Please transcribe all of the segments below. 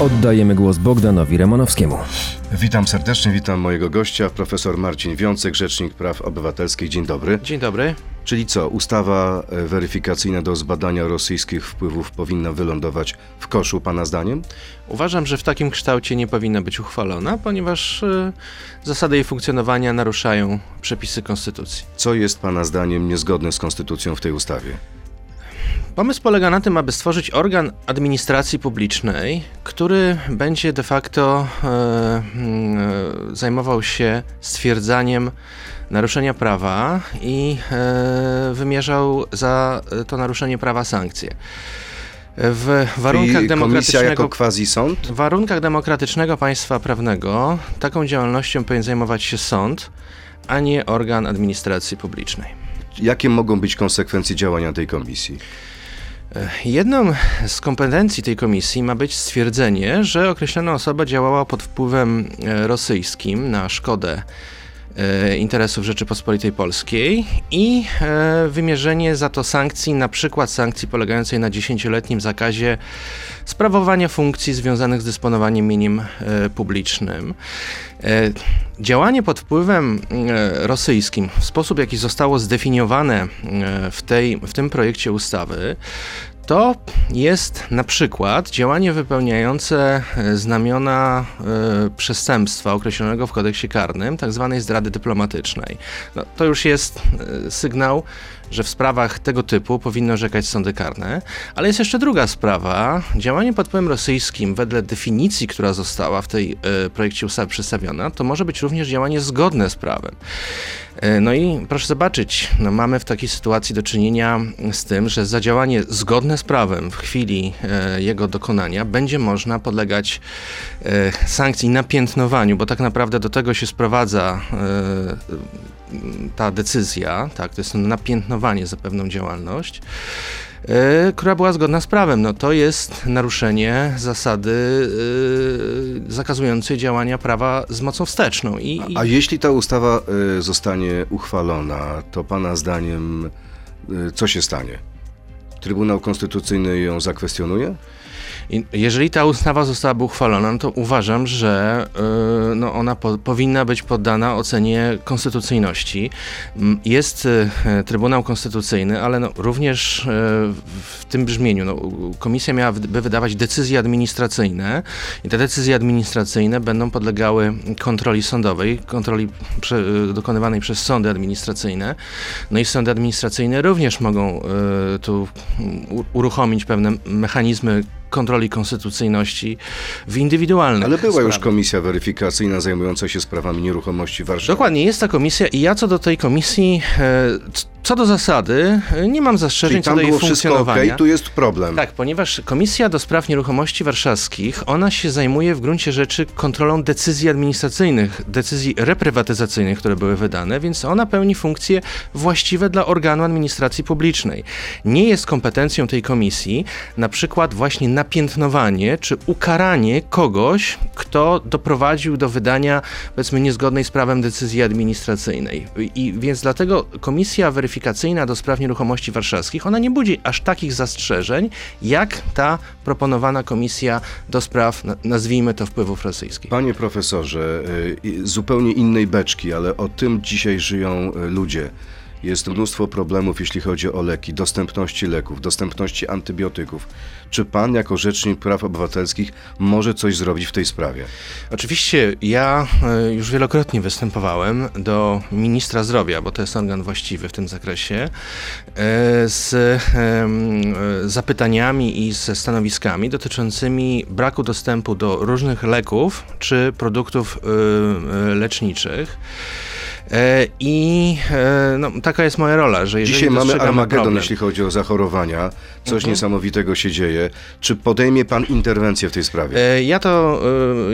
Oddajemy głos Bogdanowi Remonowskiemu. Witam serdecznie, witam mojego gościa, profesor Marcin Wiącek, Rzecznik Praw Obywatelskich. Dzień dobry. Dzień dobry. Czyli co, ustawa e, weryfikacyjna do zbadania rosyjskich wpływów powinna wylądować w koszu, pana zdaniem? Uważam, że w takim kształcie nie powinna być uchwalona, ponieważ y, zasady jej funkcjonowania naruszają przepisy konstytucji. Co jest pana zdaniem niezgodne z konstytucją w tej ustawie? Pomysł polega na tym, aby stworzyć organ administracji publicznej, który będzie de facto e, e, zajmował się stwierdzaniem naruszenia prawa i e, wymierzał za to naruszenie prawa sankcje. W warunkach demokratycznego? W warunkach demokratycznego państwa prawnego taką działalnością powinien zajmować się sąd, a nie organ administracji publicznej. Jakie mogą być konsekwencje działania tej komisji? Jedną z kompetencji tej komisji ma być stwierdzenie, że określona osoba działała pod wpływem e, rosyjskim na szkodę interesów Rzeczypospolitej Polskiej i e, wymierzenie za to sankcji, na przykład sankcji polegającej na dziesięcioletnim zakazie sprawowania funkcji związanych z dysponowaniem mieniem publicznym. Działanie pod wpływem rosyjskim w sposób, jaki zostało zdefiniowane w, tej, w tym projekcie ustawy, to jest na przykład działanie wypełniające e, znamiona y, przestępstwa określonego w kodeksie karnym, tzw. Tak zdrady dyplomatycznej. No, to już jest y, sygnał, że w sprawach tego typu powinny orzekać sądy karne, ale jest jeszcze druga sprawa. Działanie pod wpływem rosyjskim, wedle definicji, która została w tej y, projekcie ustawy przedstawiona, to może być również działanie zgodne z prawem. E, no i proszę zobaczyć, no mamy w takiej sytuacji do czynienia z tym, że za działanie zgodne z prawem w chwili e, jego dokonania będzie można podlegać sankcji napiętnowaniu, bo tak naprawdę do tego się sprowadza ta decyzja, tak, to jest napiętnowanie za pewną działalność. E, która była zgodna z prawem. No to jest naruszenie zasady e, zakazującej działania prawa z mocą wsteczną. I, i... A, a, jeśli ta ustawa e, zostanie uchwalona, to pana zdaniem co się stanie? Trybunał Konstytucyjny ją zakwestionuje? Jeżeli ta ustawa zostałaby uchwalona, no to uważam, że yy, no ona po, powinna być poddana ocenie konstytucyjności. Jest yy, Trybunał Konstytucyjny, ale no, również yy, w tym brzmieniu no, komisja miałaby wydawać decyzje administracyjne i te decyzje administracyjne będą podlegały kontroli sądowej, kontroli prze, dokonywanej przez sądy administracyjne. No i sądy administracyjne również mogą y, tu uruchomić pewne mechanizmy kontroli konstytucyjności w indywidualnych Ale była sprawach. już komisja weryfikacyjna zajmująca się sprawami nieruchomości Warszawy. Dokładnie, jest ta komisja i ja co do tej komisji e, co do zasady, nie mam zastrzeżeń Czyli co do jej funkcjonowania. Okay, tu jest problem. Tak, ponieważ Komisja do Spraw Nieruchomości Warszawskich, ona się zajmuje w gruncie rzeczy kontrolą decyzji administracyjnych, decyzji reprywatyzacyjnych, które były wydane, więc ona pełni funkcje właściwe dla organu administracji publicznej. Nie jest kompetencją tej komisji na przykład właśnie napiętnowanie czy ukaranie kogoś, kto doprowadził do wydania, powiedzmy, niezgodnej z prawem decyzji administracyjnej. I więc dlatego Komisja Weryfikacyjna weryfikacyjna do spraw nieruchomości warszawskich, ona nie budzi aż takich zastrzeżeń, jak ta proponowana komisja do spraw, nazwijmy to, wpływów rosyjskich. Panie profesorze, y, zupełnie innej beczki, ale o tym dzisiaj żyją y, ludzie. Jest mnóstwo problemów, jeśli chodzi o leki, dostępności leków, dostępności antybiotyków. Czy pan, jako Rzecznik Praw Obywatelskich, może coś zrobić w tej sprawie? Oczywiście, ja e, już wielokrotnie występowałem do ministra zdrowia, bo to jest organ właściwy w tym zakresie, e, z zapytaniami i ze stanowiskami dotyczącymi braku dostępu do różnych leków czy produktów e, leczniczych. E, I e, no, taka jest moja rola, że Dzisiaj mamy Armagedon, jeśli chodzi o zachorowania. Coś mhm. niesamowitego się dzieje. Czy podejmie pan interwencję w tej sprawie? E, ja to,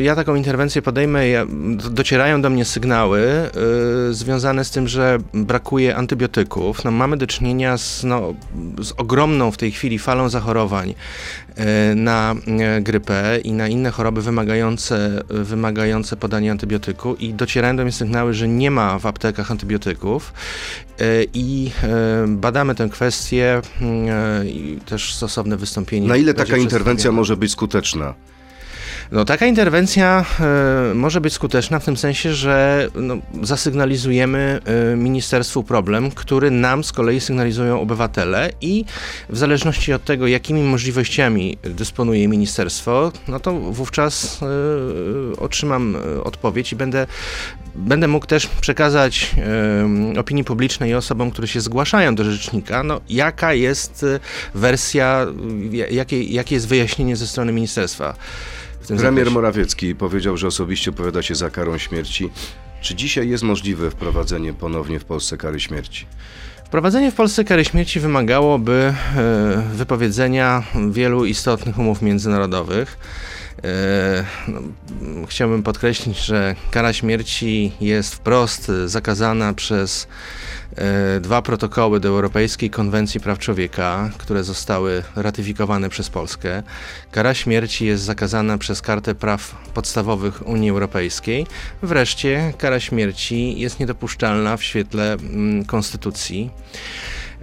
ja taką interwencję podejmę. Ja, docierają do mnie sygnały związane z tym, że brakuje antybiotyków. No, mamy do czynienia z, no, z ogromną w tej chwili falą zachorowań na grypę i na inne choroby wymagające, wymagające podania antybiotyku i docierają do mnie sygnały, że nie ma w aptekach antybiotyków e, i e, badamy tę kwestię mm, e, i też stosowne wystąpienie. Na ile taka interwencja może być skuteczna? No, taka interwencja e, może być skuteczna w tym sensie, że no, zasygnalizujemy e, ministerstwu problem, który nam z kolei sygnalizują obywatele i w zależności od tego, jakimi możliwościami dysponuje ministerstwo, no to wówczas e, otrzymam odpowiedź i będę Będę mógł też przekazać opinii publicznej i osobom, które się zgłaszają do rzecznika, no, jaka jest wersja, y, jakie, jakie jest wyjaśnienie ze strony ministerstwa. Premier zakresie. Morawiecki powiedział, że osobiście opowiada się za karą śmierci. Czy dzisiaj jest możliwe wprowadzenie ponownie w Polsce kary śmierci? Wprowadzenie w Polsce kary śmierci wymagałoby e, wypowiedzenia wielu istotnych umów międzynarodowych. E, no, chciałbym podkreślić, że kara śmierci jest wprost zakazana przez dwa protokoły do Europejskiej Konwencji Praw Człowieka, które zostały ratyfikowane przez Polskę. Kara śmierci jest zakazana przez Kartę Praw Podstawowych Unii Europejskiej. Wreszcie kara śmierci jest niedopuszczalna w świetle mm, Konstytucji.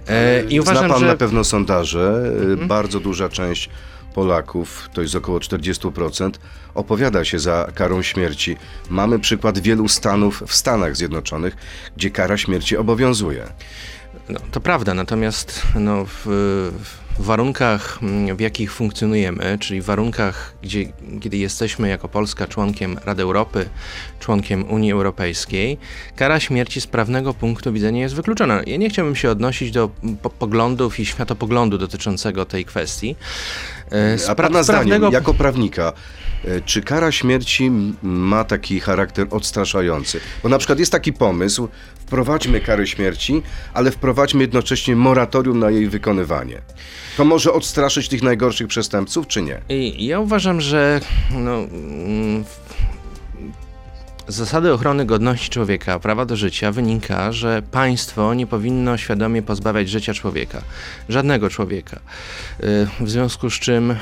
E, I uważam, Zna pan że na pewno sondaże. Mhm. Bardzo duża część Polaków, to jest około 40%, opowiada się za karą śmierci. Mamy przykład wielu stanów w Stanach Zjednoczonych, gdzie kara śmierci obowiązuje. No, to prawda, natomiast no, w, w warunkach, mm, w jakich funkcjonujemy, czyli w warunkach, gdzie, kiedy jesteśmy jako Polska członkiem Rady Europy, członkiem Unii Europejskiej, kara śmierci z prawnego punktu widzenia jest wykluczona. Ja nie chciałbym się odnosić do po, poglądów i światopoglądu dotyczącego tej kwestii. E, z A pana z zdaniem, jako prawnika, e, czy kara śmierci ma taki charakter odstraszający? Bo na przykład jest taki pomysł, wprowadźmy karę śmierci, ale wprowadźmy jednocześnie moratorium na jej wykonywanie. To może odstraszyć tych najgorszych przestępców, czy nie? Ja uważam, że no, mm, z zasady ochrony godności człowieka, prawa do życia wynika, że państwo nie powinno świadomie pozbawiać życia człowieka, żadnego człowieka. Y, W związku z czym, y,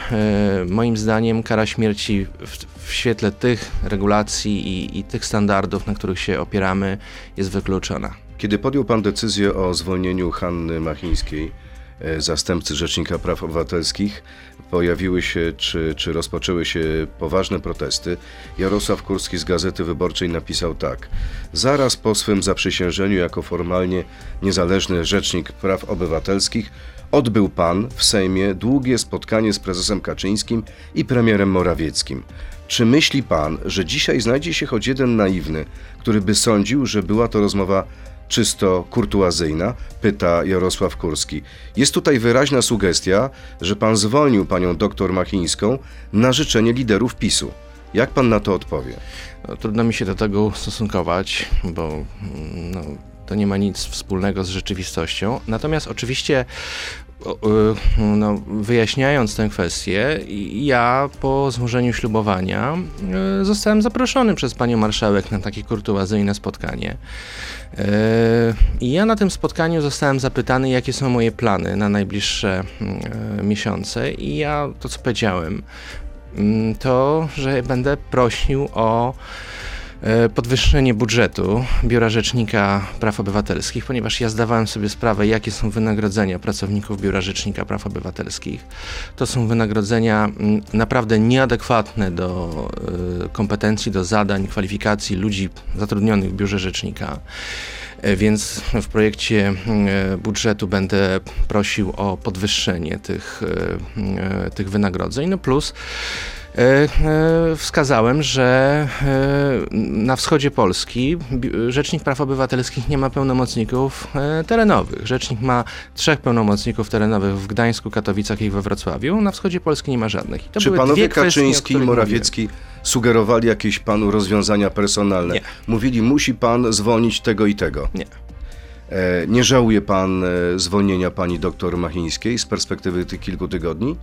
moim zdaniem, kara śmierci w, w świetle tych regulacji i, i tych standardów, na których się opieramy, jest wykluczona. Kiedy podjął pan decyzję o zwolnieniu Hanny Machińskiej, e, zastępcy Rzecznika Praw Obywatelskich, pojawiły się czy, czy rozpoczęły się poważne protesty. Jarosław Kurski z Gazety Wyborczej napisał tak. Zaraz po swym zaprzysiężeniu jako formalnie niezależny Rzecznik Praw Obywatelskich odbył pan w Sejmie długie spotkanie z prezesem Kaczyńskim i premierem Morawieckim. Czy myśli pan, że dzisiaj znajdzie się choć jeden naiwny, który by sądził, że była to rozmowa czysto kurtuazyjna? Pyta Jarosław Kurski. Jest tutaj wyraźna sugestia, że pan zwolnił panią doktor Machińską na życzenie liderów PiSu. Jak pan na to odpowie? No, trudno mi się do tego ustosunkować, bo mm, no, to nie ma nic wspólnego z rzeczywistością. Natomiast oczywiście, no, wyjaśniając tę kwestię, ja po złożeniu ślubowania y, zostałem zaproszony przez panią marszałek na takie kurtuazyjne spotkanie. Y, I ja na tym spotkaniu zostałem zapytany, jakie są moje plany na najbliższe y, miesiące, i ja to, co powiedziałem, to, że będę prosił o e, podwyższenie budżetu Biura Rzecznika Praw Obywatelskich, ponieważ ja zdawałem sobie sprawę, jakie są wynagrodzenia pracowników Biura Rzecznika Praw Obywatelskich. To są wynagrodzenia mm, naprawdę nieadekwatne do e, kompetencji, do zadań, kwalifikacji ludzi zatrudnionych w Biurze Rzecznika. E, Więc w projekcie mm, e, budżetu będę prosił o podwyższenie tych, e, e, tych wynagrodzeń. No plus e, e, wskazałem, że e, na wschodzie Polski Rzecznik Praw Obywatelskich nie ma pełnomocników e, terenowych. Rzecznik ma trzech pełnomocników terenowych w Gdańsku, Katowicach i we Wrocławiu. Na wschodzie Polski nie ma żadnych. I to Czy były panowie dwie Kaczyński i Morawiecki sugerowali jakieś panu rozwiązania personalne? Nie. Mówili, musi pan zwolnić tego i tego. Nie. E, nie żałuje pan e, zwolnienia pani doktor Machińskiej z perspektywy tych kilku tygodni?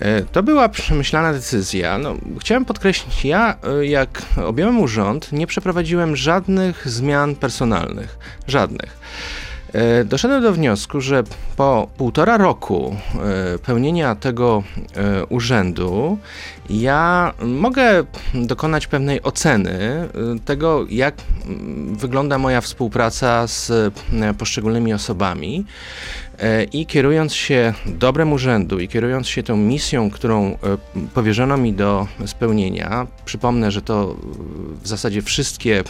E, To była przemyślana decyzja. No, chciałem podkreślić, ja e, jak objąłem urząd, nie przeprowadziłem żadnych zmian personalnych. Żadnych. E, Doszedłem do wniosku, że po półtora roku pełnienia tego urzędu ja mogę dokonać pewnej oceny e, tego, jak mm, wygląda moja współpraca z e, poszczególnymi osobami. E, I kierując się dobrem urzędu i kierując się tą misją, którą e, powierzono mi do spełnienia, przypomnę, że to w zasadzie wszystkie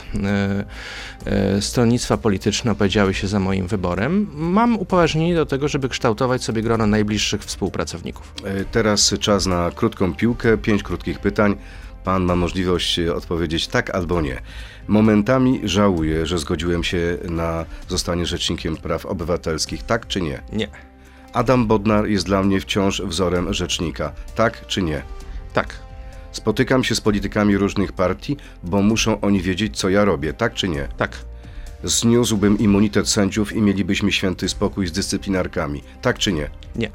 e, stronnictwa polityczne opowiedziały się za moim wyborem, mam upoważnienie do tego, żeby kształtować sobie grono najbliższych współpracowników. Teraz czas na krótką piłkę, pięć krótkich pytań. Pan ma możliwość odpowiedzieć tak albo nie. Momentami żałuję, że zgodziłem się na zostanie rzecznikiem praw obywatelskich, tak czy nie? Nie. Adam Bodnar jest dla mnie wciąż wzorem rzecznika, tak czy nie? Tak. Spotykam się z politykami różnych partii, bo muszą oni wiedzieć, co ja robię, tak czy nie? Tak. Zniósłbym immunitet sędziów i mielibyśmy święty spokój z dyscyplinarkami, tak czy nie? Nie.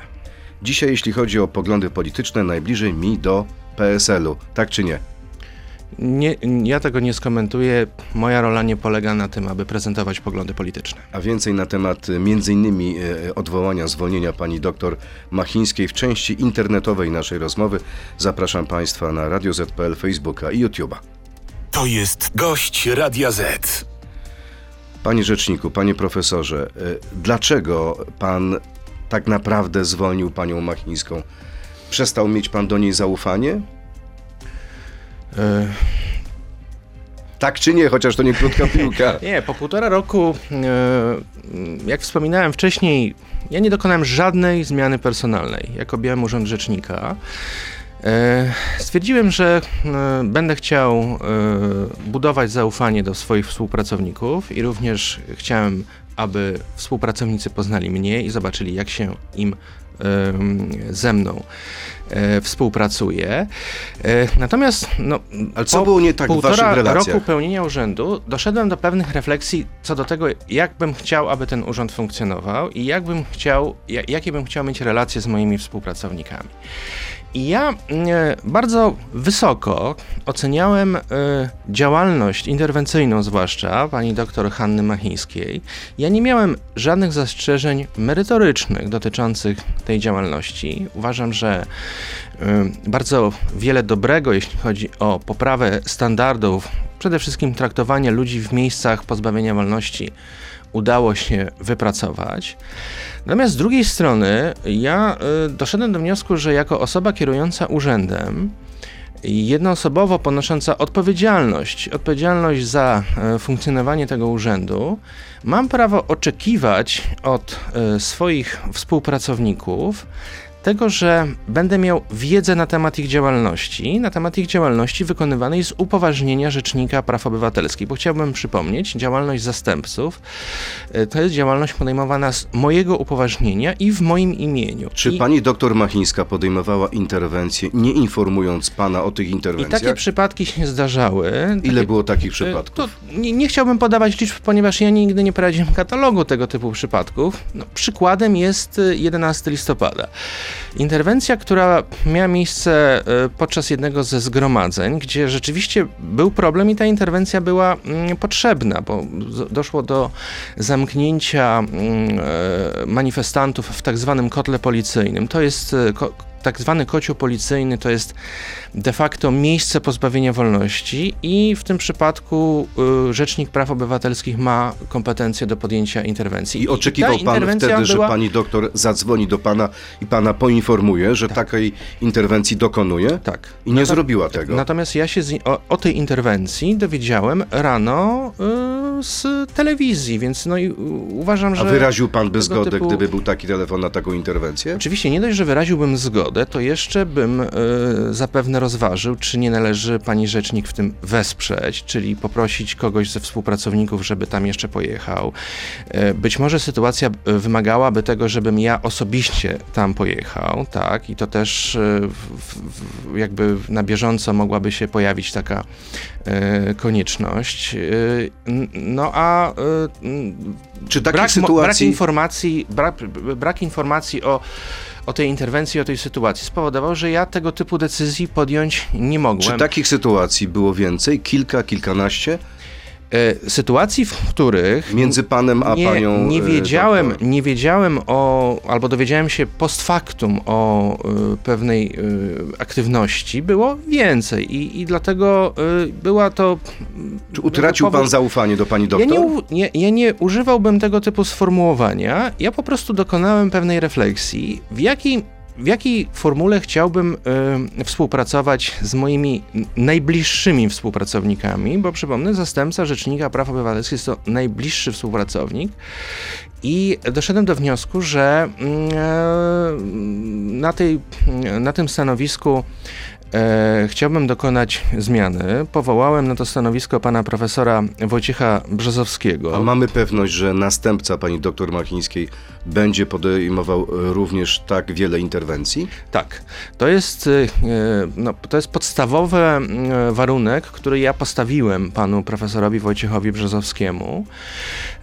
Dzisiaj, jeśli chodzi o poglądy polityczne, najbliżej mi do PSL-u, tak czy nie? Nie, ja tego nie skomentuję. Moja rola nie polega na tym, aby prezentować poglądy polityczne. A więcej na temat e, m.in. E, odwołania, zwolnienia pani doktor Machińskiej w części internetowej naszej rozmowy zapraszam Państwa na Radio ZPL, Facebooka i YouTube'a. To jest gość Radia Z. Panie rzeczniku, panie profesorze, dlaczego pan tak naprawdę zwolnił panią Machińską? Przestał mieć pan do niej zaufanie? Tak czy nie, chociaż to nie krótka piłka. nie, po półtora roku, e, jak wspominałem wcześniej, ja nie dokonałem żadnej zmiany personalnej. Jak objąłem urząd rzecznika, e, stwierdziłem, że e, będę chciał budować zaufanie do swoich współpracowników i również chciałem, aby współpracownicy poznali mnie i zobaczyli, jak się im ze mną e, współpracuje. E, natomiast no, Ale co było nie tak w waszych relacjach? roku pełnienia urzędu doszedłem do pewnych refleksji co do tego, jak bym chciał, aby ten urząd funkcjonował i jak bym chciał, jakie bym chciał mieć relacje z moimi współpracownikami. I ja e, bardzo wysoko oceniałem e, działalność interwencyjną, zwłaszcza pani doktor Hanny Machińskiej. Ja nie miałem żadnych zastrzeżeń merytorycznych dotyczących tej działalności. Uważam, że e, bardzo wiele dobrego, jeśli chodzi o poprawę standardów, przede wszystkim traktowanie ludzi w miejscach pozbawienia wolności, udało się wypracować. Natomiast z drugiej strony ja y, doszedłem do wniosku, że jako osoba kierująca urzędem, jednoosobowo ponosząca odpowiedzialność, odpowiedzialność za y, funkcjonowanie tego urzędu, mam prawo oczekiwać od y, swoich współpracowników tego, że będę miał wiedzę na temat ich działalności, na temat ich działalności wykonywanej z upoważnienia Rzecznika Praw Obywatelskich, bo chciałbym przypomnieć, działalność zastępców e, to jest działalność podejmowana z mojego upoważnienia i w moim imieniu. Czy I, pani doktor Machińska podejmowała interwencje, nie informując pana o tych interwencjach? I takie przypadki się zdarzały. Ile takie, było takich przypadków? nie, nie, chciałbym podawać liczb, ponieważ ja nigdy nie prowadziłem katalogu tego typu przypadków. No, przykładem jest 11 e, listopada. Interwencja, która miała miejsce e, podczas jednego ze zgromadzeń, gdzie rzeczywiście był problem i ta interwencja była mm, potrzebna, bo doszło do zamknięcia mm, e, manifestantów w tak zwanym kotle policyjnym. To jest e, tak zwany kocioł policyjny to jest de facto miejsce pozbawienia wolności i w tym przypadku y, Rzecznik Praw Obywatelskich ma kompetencje do podjęcia interwencji. I oczekiwał I pan wtedy, była... że pani doktor zadzwoni do pana i pana poinformuje, że tak. takiej interwencji dokonuje? Tak. I nie zrobiła tego. Natomiast ja się o, o, tej interwencji dowiedziałem rano y, z telewizji, więc no i uważam, że... A wyraził pan by zgodę, typu... gdyby był taki telefon na taką interwencję? Oczywiście, nie dość, że wyraziłbym zgodę, to jeszcze bym y, zapewne rozważył, czy nie należy pani rzecznik w tym wesprzeć, czyli poprosić kogoś ze współpracowników, żeby tam jeszcze pojechał. E, być może sytuacja e, wymagałaby tego, żebym ja osobiście tam pojechał, tak, i to też e, jakby na bieżąco mogłaby się pojawić taka konieczność. No a czy brak, sytuacji... brak informacji, brak, brak informacji o o tej interwencji, o tej sytuacji spowodował, że ja tego typu decyzji podjąć nie mogłem. Czy takich sytuacji było więcej? Kilka, kilkanaście? E, sytuacji, w których Między panem a nie, panią. nie e, wiedziałem, doktor. nie wiedziałem o, albo dowiedziałem się post factum o y, pewnej y, aktywności, było więcej i, i dlatego y, była to... Czy utracił pan zaufanie do pani ja doktor? nie, u- nie, ja nie używałbym tego typu sformułowania. Ja po prostu dokonałem pewnej refleksji, w jakiej, w jakiej formule chciałbym y, współpracować z moimi najbliższymi współpracownikami, bo przypomnę, zastępca Rzecznika Praw Obywatelskich jest to najbliższy współpracownik. I doszedłem do wniosku, że mm, e, na, tej, na tym stanowisku e, chciałbym dokonać zmiany. Powołałem na to stanowisko pana profesora Wojciecha Brzozowskiego. A mamy pewność, że następca pani doktor Machińskiej będzie podejmował e, również tak wiele interwencji? Tak, to jest, y, no, to jest podstawowy y, warunek, który ja postawiłem panu profesorowi Wojciechowi Brzozowskiemu.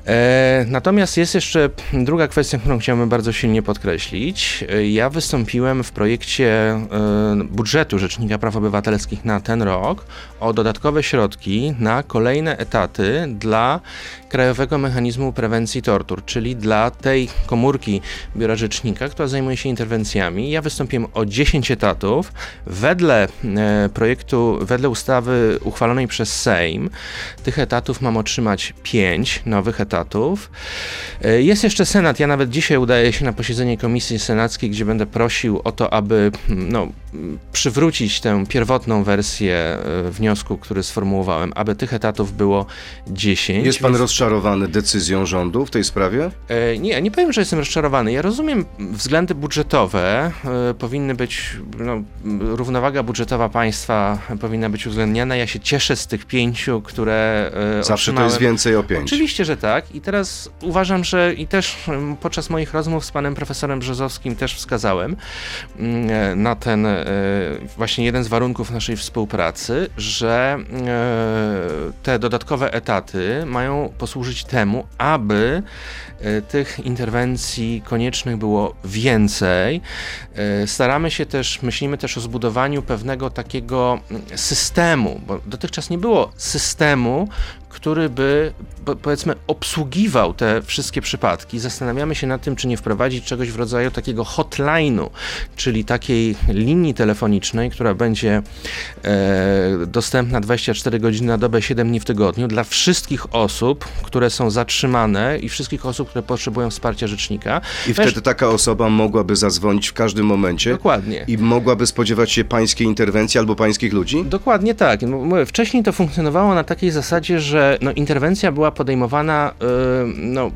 E, Natomiast jest jeszcze druga kwestia, którą chciałbym bardzo silnie podkreślić. E, Ja wystąpiłem w projekcie e, budżetu Rzecznika Praw Obywatelskich na ten rok o dodatkowe środki na kolejne etaty dla Krajowego Mechanizmu Prewencji Tortur, czyli dla tej komórki Biura Rzecznika, która zajmuje się interwencjami. Ja wystąpiłem o 10 etatów. Wedle projektu, wedle ustawy uchwalonej przez Sejm, tych etatów mam otrzymać 5 nowych etatów. E, Jest jeszcze Senat. Ja nawet dzisiaj udaję się na posiedzenie Komisji Senackiej, gdzie będę prosił o to, aby mm, no, mm, przywrócić tę pierwotną wersję e, wniosku, który sformułowałem, aby tych etatów było 10. Jest pan więc- rozczarowany decyzją rządu w tej sprawie? E, Nie, nie powiem, że jestem rozczarowany. Ja rozumiem względy budżetowe. Powinny być, no, równowaga budżetowa państwa powinna być uwzględniana. Ja się cieszę z tych pięciu, które Zawsze to jest więcej o pięć. Oczywiście, że tak. I teraz uważam, że i też em, podczas moich rozmów z panem profesorem Brzozowskim też wskazałem mm, na ten e, właśnie jeden z warunków naszej współpracy, że e, te dodatkowe etaty mają posłużyć temu, aby e, tych interwencji koniecznych było więcej. Staramy się też, myślimy też o zbudowaniu pewnego takiego mm, systemu, bo dotychczas nie było systemu, który by po- powiedzmy obsługiwał te wszystkie przypadki. Zastanawiamy się nad tym, czy nie wprowadzić czegoś w rodzaju takiego hotline'u, czyli takiej linii telefonicznej, która będzie e, dostępna 24 godziny na dobę, 7 dni w tygodniu dla wszystkich osób, które są zatrzymane i wszystkich osób, które potrzebują wsparcia rzecznika. I wtedy taka osoba mogłaby zadzwonić w każdym momencie Dokładnie. i mogłaby spodziewać się pańskiej interwencji albo pańskich ludzi? Dokładnie tak. No, Wcześniej to funkcjonowało na takiej zasadzie, że no, interwencja była podejmowana, y, no,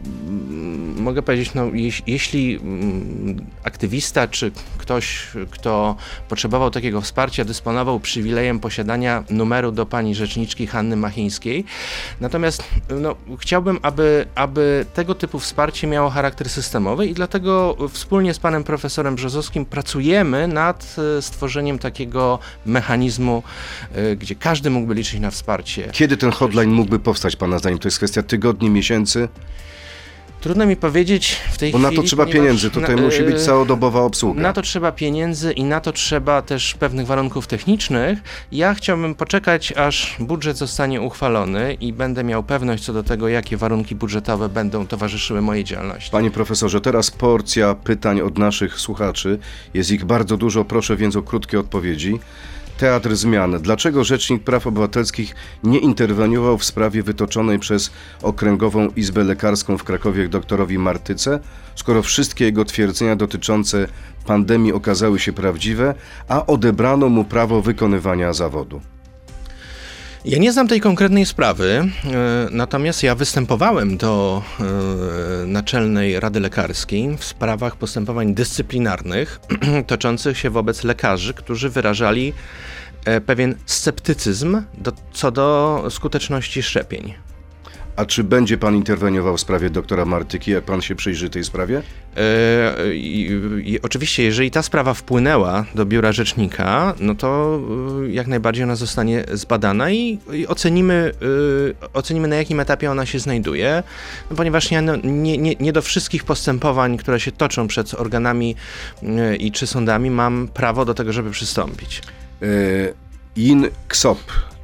mogę powiedzieć, no, jeś, jeśli mm, aktywista czy ktoś, kto potrzebował takiego wsparcia, dysponował przywilejem posiadania numeru do pani rzeczniczki Hanny Machińskiej. Natomiast no, chciałbym, aby, aby tego typu wsparcie miało charakter systemowy i dlatego wspólnie z panem profesorem Brzozowskim pracujemy nad e, stworzeniem takiego mechanizmu, e, gdzie każdy mógłby liczyć na wsparcie. Kiedy ten hotline mógłby powstać, pana zdaniem? To jest kwestia tygodni, miesięcy? Trudno mi powiedzieć w tej Bo chwili. na to trzeba pieniędzy, tutaj na- musi być e, całodobowa obsługa. Na to trzeba pieniędzy i na to trzeba też pewnych warunków technicznych. Ja chciałbym poczekać, aż budżet zostanie uchwalony i będę miał pewność co do tego, jakie warunki budżetowe będą towarzyszyły mojej działalności. Panie profesorze, teraz porcja pytań od naszych słuchaczy. Jest ich bardzo dużo, proszę więc o krótkie odpowiedzi. Teatr zmian. Dlaczego Rzecznik Praw Obywatelskich nie interweniował w sprawie wytoczonej przez Okręgową Izbę Lekarską w Krakowie doktorowi Martyce, skoro wszystkie jego twierdzenia dotyczące pandemii okazały się prawdziwe, a odebrano mu prawo wykonywania zawodu? Ja nie znam tej konkretnej sprawy, e, natomiast ja występowałem do e, Naczelnej Rady Lekarskiej w sprawach postępowań dyscyplinarnych toczących się wobec lekarzy, którzy wyrażali e, pewien sceptycyzm do, co do skuteczności szczepień. A czy będzie pan interweniował w sprawie doktora Martyki, jak pan się przyjrzy tej sprawie? E, i, i oczywiście, jeżeli ta sprawa wpłynęła do biura rzecznika, no to e, jak najbardziej ona zostanie zbadana i, i ocenimy, e, ocenimy, na jakim etapie ona się znajduje, no, ponieważ ja no, nie, nie, nie do wszystkich postępowań, które się toczą przed organami e, i czy sądami, mam prawo do tego, żeby przystąpić. E, In Ksop,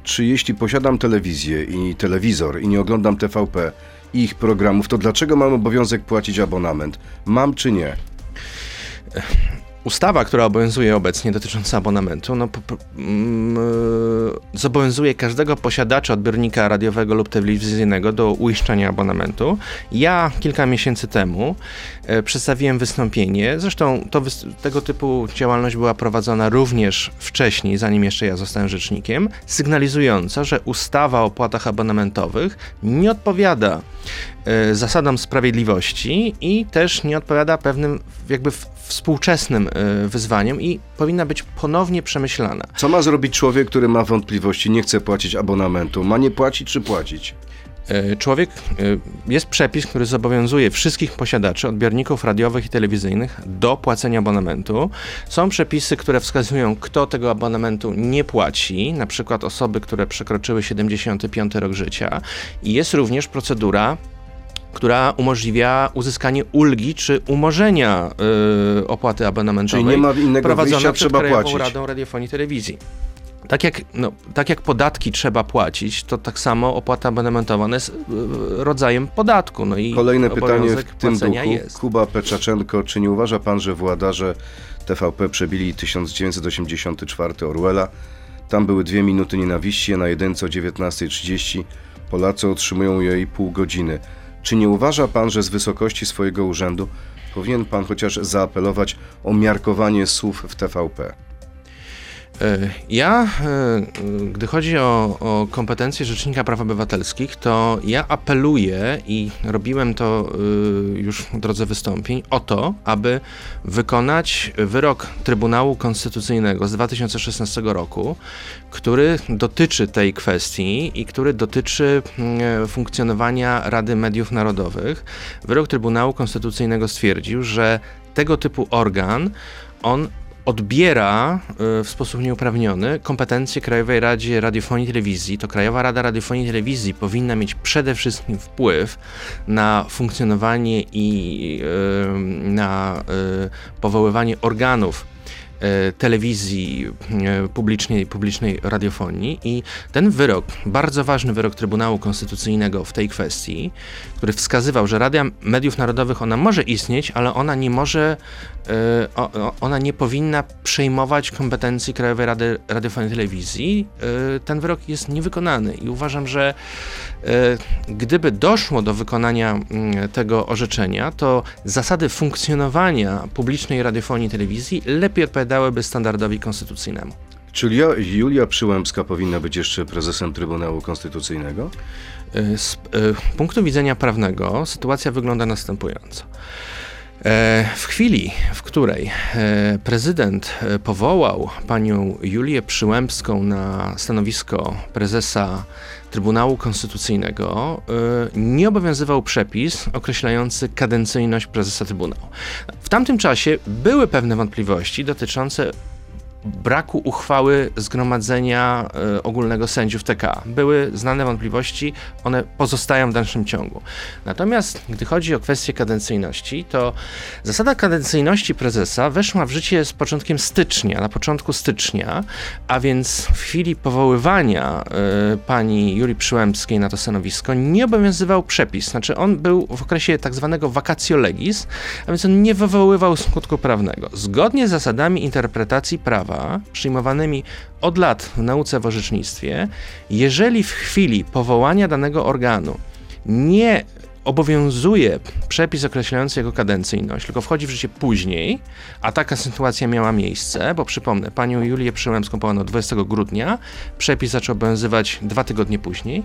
czy jeśli posiadam telewizję i telewizor i nie oglądam TVP i ich programów, to dlaczego mam obowiązek płacić abonament? Mam czy nie? Ustawa, która obowiązuje obecnie dotycząca abonamentu, no, mm, e, zobowiązuje każdego posiadacza odbiornika radiowego lub telewizyjnego do uiszczania abonamentu. Ja kilka miesięcy temu e, przedstawiłem wystąpienie, zresztą to, tego typu działalność była prowadzona również wcześniej, zanim jeszcze ja zostałem rzecznikiem, sygnalizująca, że ustawa o opłatach abonamentowych nie odpowiada zasadom sprawiedliwości i też nie odpowiada pewnym jakby współczesnym e, wyzwaniem i powinna być ponownie przemyślana. Co ma zrobić człowiek, który ma wątpliwości, nie chce płacić abonamentu? Ma nie płacić czy płacić? E, człowiek, jest przepis, który zobowiązuje wszystkich posiadaczy odbiorników radiowych i telewizyjnych do płacenia abonamentu. Są przepisy, które wskazują, kto tego abonamentu nie płaci, na przykład osoby, które przekroczyły 75 rok życia. I jest również procedura która umożliwia uzyskanie ulgi czy umorzenia y, opłaty abonamentowej. Czyli nie ma innego wyjścia, trzeba Krajową płacić. Radą Radiofonii i Telewizji. Tak jak, no, tak jak podatki trzeba płacić, to tak samo opłata abonamentowa jest y, rodzajem podatku. No i Kolejne pytanie w tym duchu. Jest. Kuba Peczaczenko, czy nie uważa pan, że władarze TVP przebili 1984 Orwella? Tam były dwie minuty nienawiści, a na jedynce o 19.30 Polacy otrzymują jej pół godziny. Czy nie uważa pan, że z wysokości swojego urzędu powinien pan chociaż zaapelować o miarkowanie słów w TVP? E, ja, e, gdy chodzi o, o, kompetencje Rzecznika Praw Obywatelskich, to ja apeluję i robiłem to e, już w drodze wystąpień o to, aby wykonać wyrok Trybunału Konstytucyjnego z 2016 roku, który dotyczy tej kwestii i który dotyczy mm, funkcjonowania Rady Mediów Narodowych. Wyrok Trybunału Konstytucyjnego stwierdził, że tego typu organ on odbiera y, w sposób nieuprawniony kompetencje Krajowej Radzie Radiofonii i Telewizji, to Krajowa Rada Radiofonii i Telewizji powinna mieć przede wszystkim wpływ na funkcjonowanie i y, na y, powoływanie organów telewizji publicznej, publicznej radiofonii. I ten wyrok, bardzo ważny wyrok Trybunału Konstytucyjnego w tej kwestii, który wskazywał, że Rada Mediów Narodowych ona może istnieć, ale ona nie może, e, ona nie powinna przejmować kompetencji Krajowej Rady Radiofonii i Telewizji, ten wyrok jest niewykonany i uważam, że gdyby doszło do wykonania tego orzeczenia, to zasady funkcjonowania publicznej radiofonii i telewizji lepiej odpowiadałyby standardowi konstytucyjnemu. Czyli Julia Przyłębska powinna być jeszcze prezesem Trybunału Konstytucyjnego? Y, z y, punktu widzenia prawnego sytuacja wygląda następująco. E, w chwili, w której e, prezydent e, powołał panią Julię Przyłębską na stanowisko prezesa Trybunału Konstytucyjnego, nie obowiązywał przepis określający kadencyjność prezesa Trybunału. W tamtym czasie były pewne wątpliwości dotyczące braku uchwały Zgromadzenia y, Ogólnego Sędziów TK. Były znane wątpliwości, one pozostają w dalszym ciągu. Natomiast gdy chodzi o kwestię kadencyjności, to zasada kadencyjności prezesa weszła w życie z początkiem stycznia, na początku stycznia, a więc w chwili powoływania y, pani Julii Przyłębskiej na to stanowisko nie obowiązywał przepis, znaczy on był w okresie tak zwanego vacatio legis, a więc on nie wywoływał skutku prawnego. Zgodnie z zasadami interpretacji prawa prawa przyjmowanymi od lat w nauce w orzecznictwie, jeżeli w chwili powołania danego organu nie obowiązuje przepis określający jego kadencyjność, tylko wchodzi w życie później, a taka sytuacja miała miejsce, bo przypomnę, panią Julię Przyłębską powołano 20 grudnia, przepis zaczął obowiązywać dwa tygodnie później,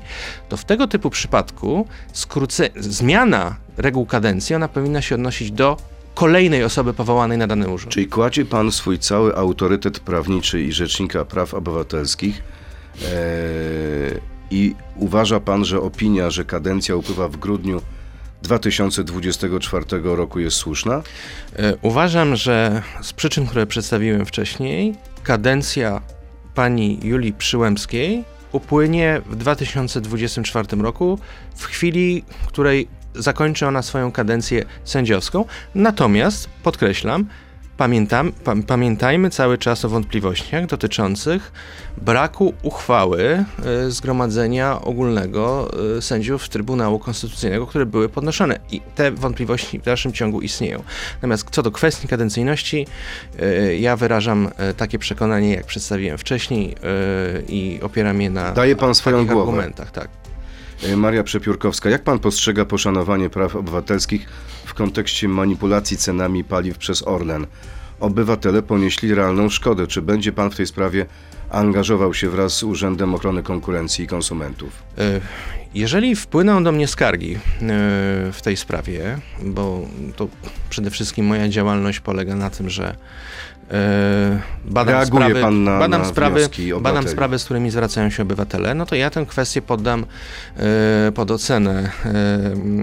to w tego typu przypadku skróce, zmiana reguł kadencji, ona powinna się odnosić do kolejnej osoby powołanej na dany urząd. Czyli kładzie pan swój cały autorytet prawniczy i rzecznika praw obywatelskich ee, i uważa pan, że opinia, że kadencja upływa w grudniu 2024 roku jest słuszna? E, uważam, że z przyczyn, które przedstawiłem wcześniej, kadencja pani Julii Przyłębskiej upłynie w 2024 roku, w chwili, której zakończy ona swoją kadencję sędziowską. Natomiast, podkreślam, pamiętam, pa, pamiętajmy cały czas o wątpliwościach dotyczących braku uchwały y, Zgromadzenia Ogólnego y, Sędziów Trybunału Konstytucyjnego, które były podnoszone. I te wątpliwości w dalszym ciągu istnieją. Natomiast co do kwestii kadencyjności, y, ja wyrażam y, takie przekonanie, jak przedstawiłem wcześniej i opieram je na Daje pan swoją głowę. argumentach. Tak. E, Maria Przepiórkowska, jak pan postrzega poszanowanie praw obywatelskich w kontekście manipulacji cenami paliw przez Orlen? Obywatele ponieśli realną szkodę. Czy będzie pan w tej sprawie angażował się wraz z Urzędem Ochrony Konkurencji i Konsumentów? Y, Jeżeli wpłyną do mnie skargi y, w tej sprawie, bo to przede wszystkim moja działalność polega na tym, że badam Reaguje sprawy, pan na- badam, na sprawy wnioski obywateli. badam sprawy, z którymi zwracają się obywatele, no to ja tę kwestię poddam y, pod ocenę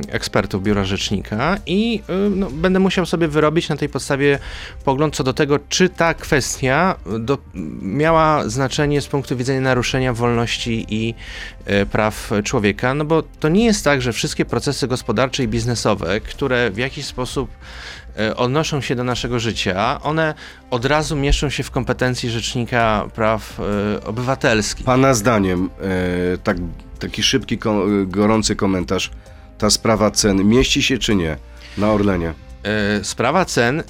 y, ekspertów Biura Rzecznika i no, będę musiał sobie wyrobić na tej podstawie pogląd co do tego, czy ta kwestia do, miała znaczenie z punktu widzenia naruszenia wolności i e, praw człowieka, no bo to nie jest tak, że wszystkie procesy gospodarcze i biznesowe, które w jakiś sposób e, odnoszą się do naszego życia, one od razu mieszczą się w kompetencji Rzecznika Praw e, Obywatelskich. Pana zdaniem, e, tak, taki szybki, gorący komentarz, ta sprawa cen mieści się czy nie na Orlenie? E, Sprawa cen, y,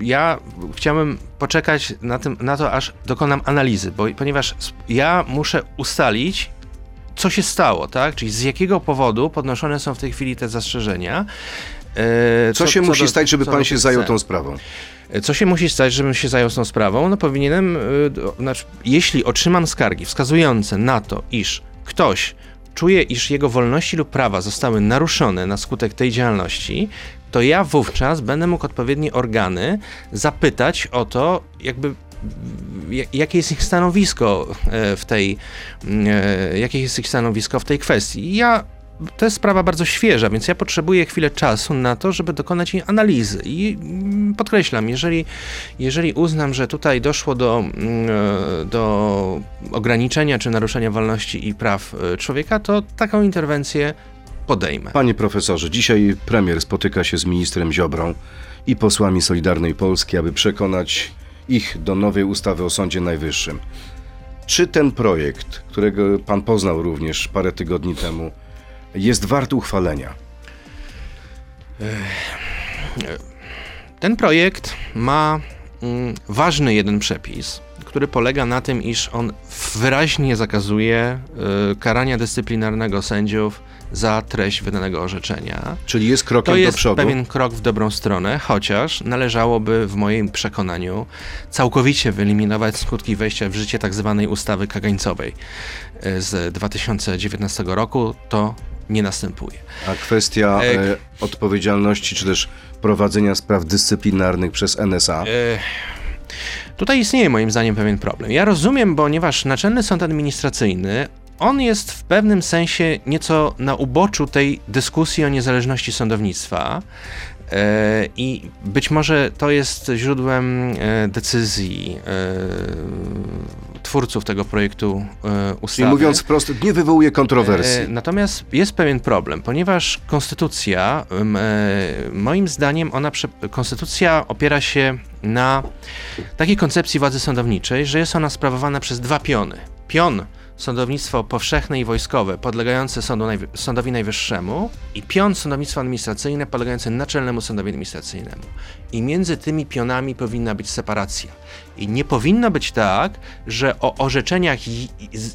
ja chciałbym poczekać na, tym, na to, aż dokonam analizy, bo, ponieważ ja muszę ustalić, co się stało, tak? Czyli z jakiego powodu podnoszone są w tej chwili te zastrzeżenia. E, Co, się musi do- stać, żeby co pan się zajął tą sprawą? Co się musi stać, żebym się zajął tą sprawą? No powinienem, do- znaczy, jeśli otrzymam skargi wskazujące na to, iż ktoś czuje, iż jego wolności lub prawa zostały naruszone na skutek tej działalności, to ja wówczas będę mógł odpowiednie organy zapytać o to, jakby ja- jakie jest ich stanowisko e, w tej, e, jakie jest ich stanowisko w tej kwestii. Ja to jest sprawa bardzo świeża, więc ja potrzebuję chwilę czasu na to, żeby dokonać jej analizy. I mm, podkreślam, jeżeli, jeżeli uznam, że tutaj doszło do, mm, e, do ograniczenia czy naruszenia wolności i praw e, człowieka, to taką interwencję podejmę. Panie profesorze, dzisiaj premier spotyka się z ministrem Ziobrą i posłami Solidarnej Polski, aby przekonać ich do nowej ustawy o Sądzie Najwyższym. Czy ten projekt, którego pan poznał również parę tygodni temu, jest wart uchwalenia? Ten projekt ma mm, ważny jeden przepis, który polega na tym, iż on wyraźnie zakazuje y, karania dyscyplinarnego sędziów za treść wydanego orzeczenia. Czyli jest krokiem To do jest przodu? pewien krok w dobrą stronę, chociaż należałoby w moim przekonaniu całkowicie wyeliminować skutki wejścia w życie tak zwanej ustawy kagańcowej y, z 2019 roku. To nie następuje. A kwestia E, e, odpowiedzialności, czy też prowadzenia spraw dyscyplinarnych przez NSA? E, Tutaj istnieje moim zdaniem pewien problem. Ja rozumiem, ponieważ Naczelny Sąd Administracyjny on jest w pewnym sensie nieco na uboczu tej dyskusji o niezależności sądownictwa. E, I być może to jest źródłem e, decyzji e, twórców tego projektu ustawy. Czyli mówiąc wprost, nie wywołuje kontrowersji. Natomiast jest pewien problem, ponieważ konstytucja, moim zdaniem, ona konstytucja opiera się na takiej koncepcji władzy sądowniczej, że jest ona sprawowana przez dwa piony. Pion sądownictwo powszechne i wojskowe podlegające sądu najwy, Sądowi Najwyższemu i pion sądownictwo administracyjne podlegające Naczelnemu Sądowi Administracyjnemu. I między tymi pionami powinna być separacja. I nie powinno być tak, że o orzeczeniach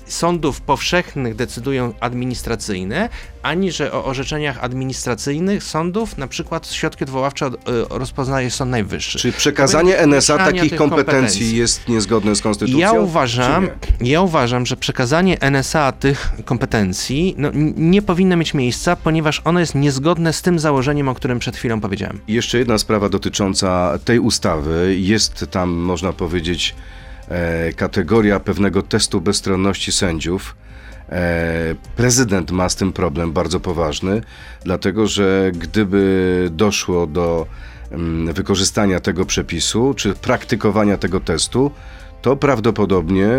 sądów powszechnych decydują administracyjne, ani że o orzeczeniach administracyjnych sądów, na przykład środki odwoławcze od, y, rozpoznaje Sąd Najwyższy. Czy przekazanie NSA takich kompetencji, kompetencji. jest niezgodne z konstytucją? Ja uważam, ja uważam, że przekazanie NSA tych kompetencji no, nie powinno mieć miejsca, ponieważ ono jest niezgodne z tym założeniem, o którym przed chwilą powiedziałem. Jeszcze jedna sprawa dotycząca tej ustawy. Jest tam, można powiedzieć, e, kategoria pewnego testu bezstronności sędziów. E, prezydent ma z tym problem bardzo poważny, dlatego że gdyby doszło do mm, wykorzystania tego przepisu, czy praktykowania tego testu, to prawdopodobnie,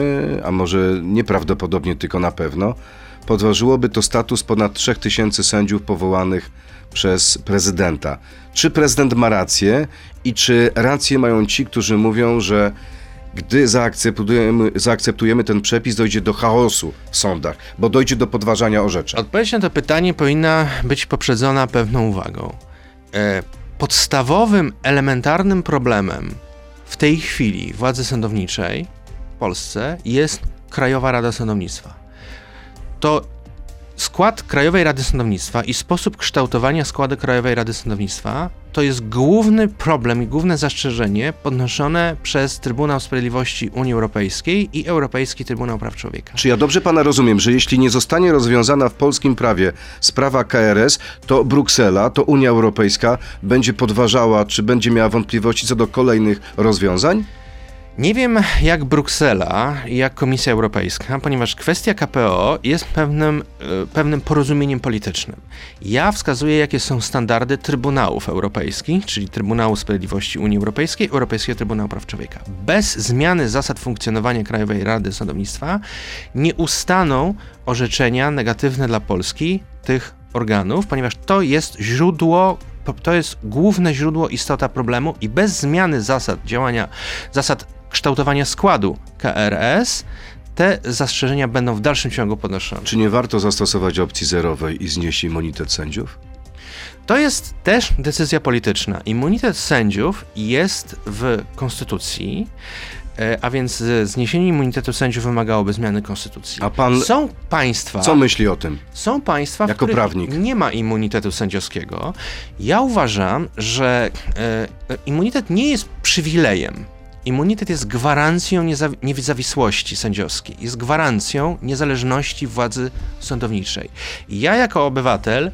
a może nieprawdopodobnie, tylko na pewno, podważyłoby to status ponad 3000 sędziów powołanych przez prezydenta. Czy prezydent ma rację i czy rację mają ci, którzy mówią, że gdy zaakceptujemy, zaakceptujemy ten przepis, dojdzie do chaosu w sądach, bo dojdzie do podważania orzeczeń. Odpowiedź na to pytanie powinna być poprzedzona pewną uwagą. E, podstawowym, elementarnym problemem w tej chwili władzy sądowniczej w Polsce jest Krajowa Rada Sądownictwa. To skład Krajowej Rady Sądownictwa i sposób kształtowania składu Krajowej Rady Sądownictwa to jest główny problem i główne zastrzeżenie podnoszone przez Trybunał Sprawiedliwości Unii Europejskiej i Europejski Trybunał Praw Człowieka. Czy ja dobrze pana rozumiem, że jeśli nie zostanie rozwiązana w polskim prawie sprawa KRS, to Bruksela, to Unia Europejska będzie podważała, czy będzie miała wątpliwości co do kolejnych rozwiązań? Nie wiem jak Bruksela, jak Komisja Europejska, ponieważ kwestia KPO jest pewnym, e, pewnym porozumieniem politycznym. Ja wskazuję, jakie są standardy Trybunałów Europejskich, czyli Trybunału Sprawiedliwości Unii Europejskiej, Europejskiego Trybunału Praw Człowieka. Bez zmiany zasad funkcjonowania Krajowej Rady Sądownictwa nie ustaną orzeczenia negatywne dla Polski tych organów, ponieważ to jest źródło to jest główne źródło, istota problemu i bez zmiany zasad działania, zasad kształtowania składu KRS, te zastrzeżenia będą w dalszym ciągu podnoszone. Czy nie warto zastosować opcji zerowej i znieść immunitet sędziów? To jest też decyzja polityczna. Immunitet sędziów jest w Konstytucji, e, a więc e, zniesienie immunitetu sędziów wymagałoby zmiany Konstytucji. A pan Są państwa, co myśli o tym? są państwa, w Jako których prawnik. nie ma immunitetu sędziowskiego. Ja uważam, że e, immunitet nie jest przywilejem. Immunitet jest gwarancją nieza- niezawisłości sędziowskiej, jest gwarancją niezależności władzy sądowniczej. Ja jako obywatel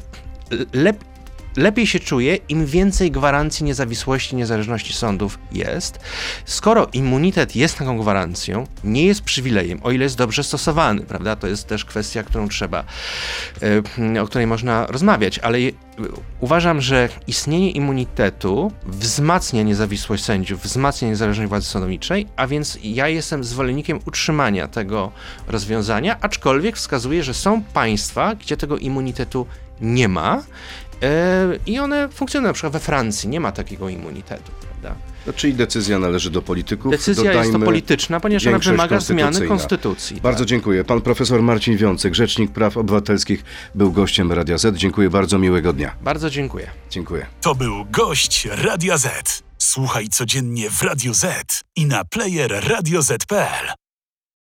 lep- lepiej się czuję, im więcej gwarancji niezawisłości, niezależności sądów jest. Skoro immunitet jest taką gwarancją, nie jest przywilejem, o ile jest dobrze stosowany, prawda? To jest też kwestia, którą trzeba, e, o której można rozmawiać, ale uważam, że istnienie immunitetu wzmacnia niezawisłość sędziów, wzmacnia niezależność władzy sądowniczej, a więc ja jestem zwolennikiem utrzymania tego rozwiązania, aczkolwiek wskazuję, że są państwa, gdzie tego immunitetu nie ma i one funkcjonują. Na przykład we Francji nie ma takiego immunitetu, prawda? No, czyli decyzja należy do polityków. Decyzja jest to Dodajmy polityczna, ponieważ ona wymaga zmiany konstytucji. Bardzo tak. dziękuję. Pan profesor Marcin Wiącek, Rzecznik Praw Obywatelskich, był gościem Radia Z. Dziękuję bardzo, miłego dnia. Bardzo dziękuję. Dziękuję. To był gość Radia Z. Słuchaj codziennie w Radio Z i na player radioz.pl.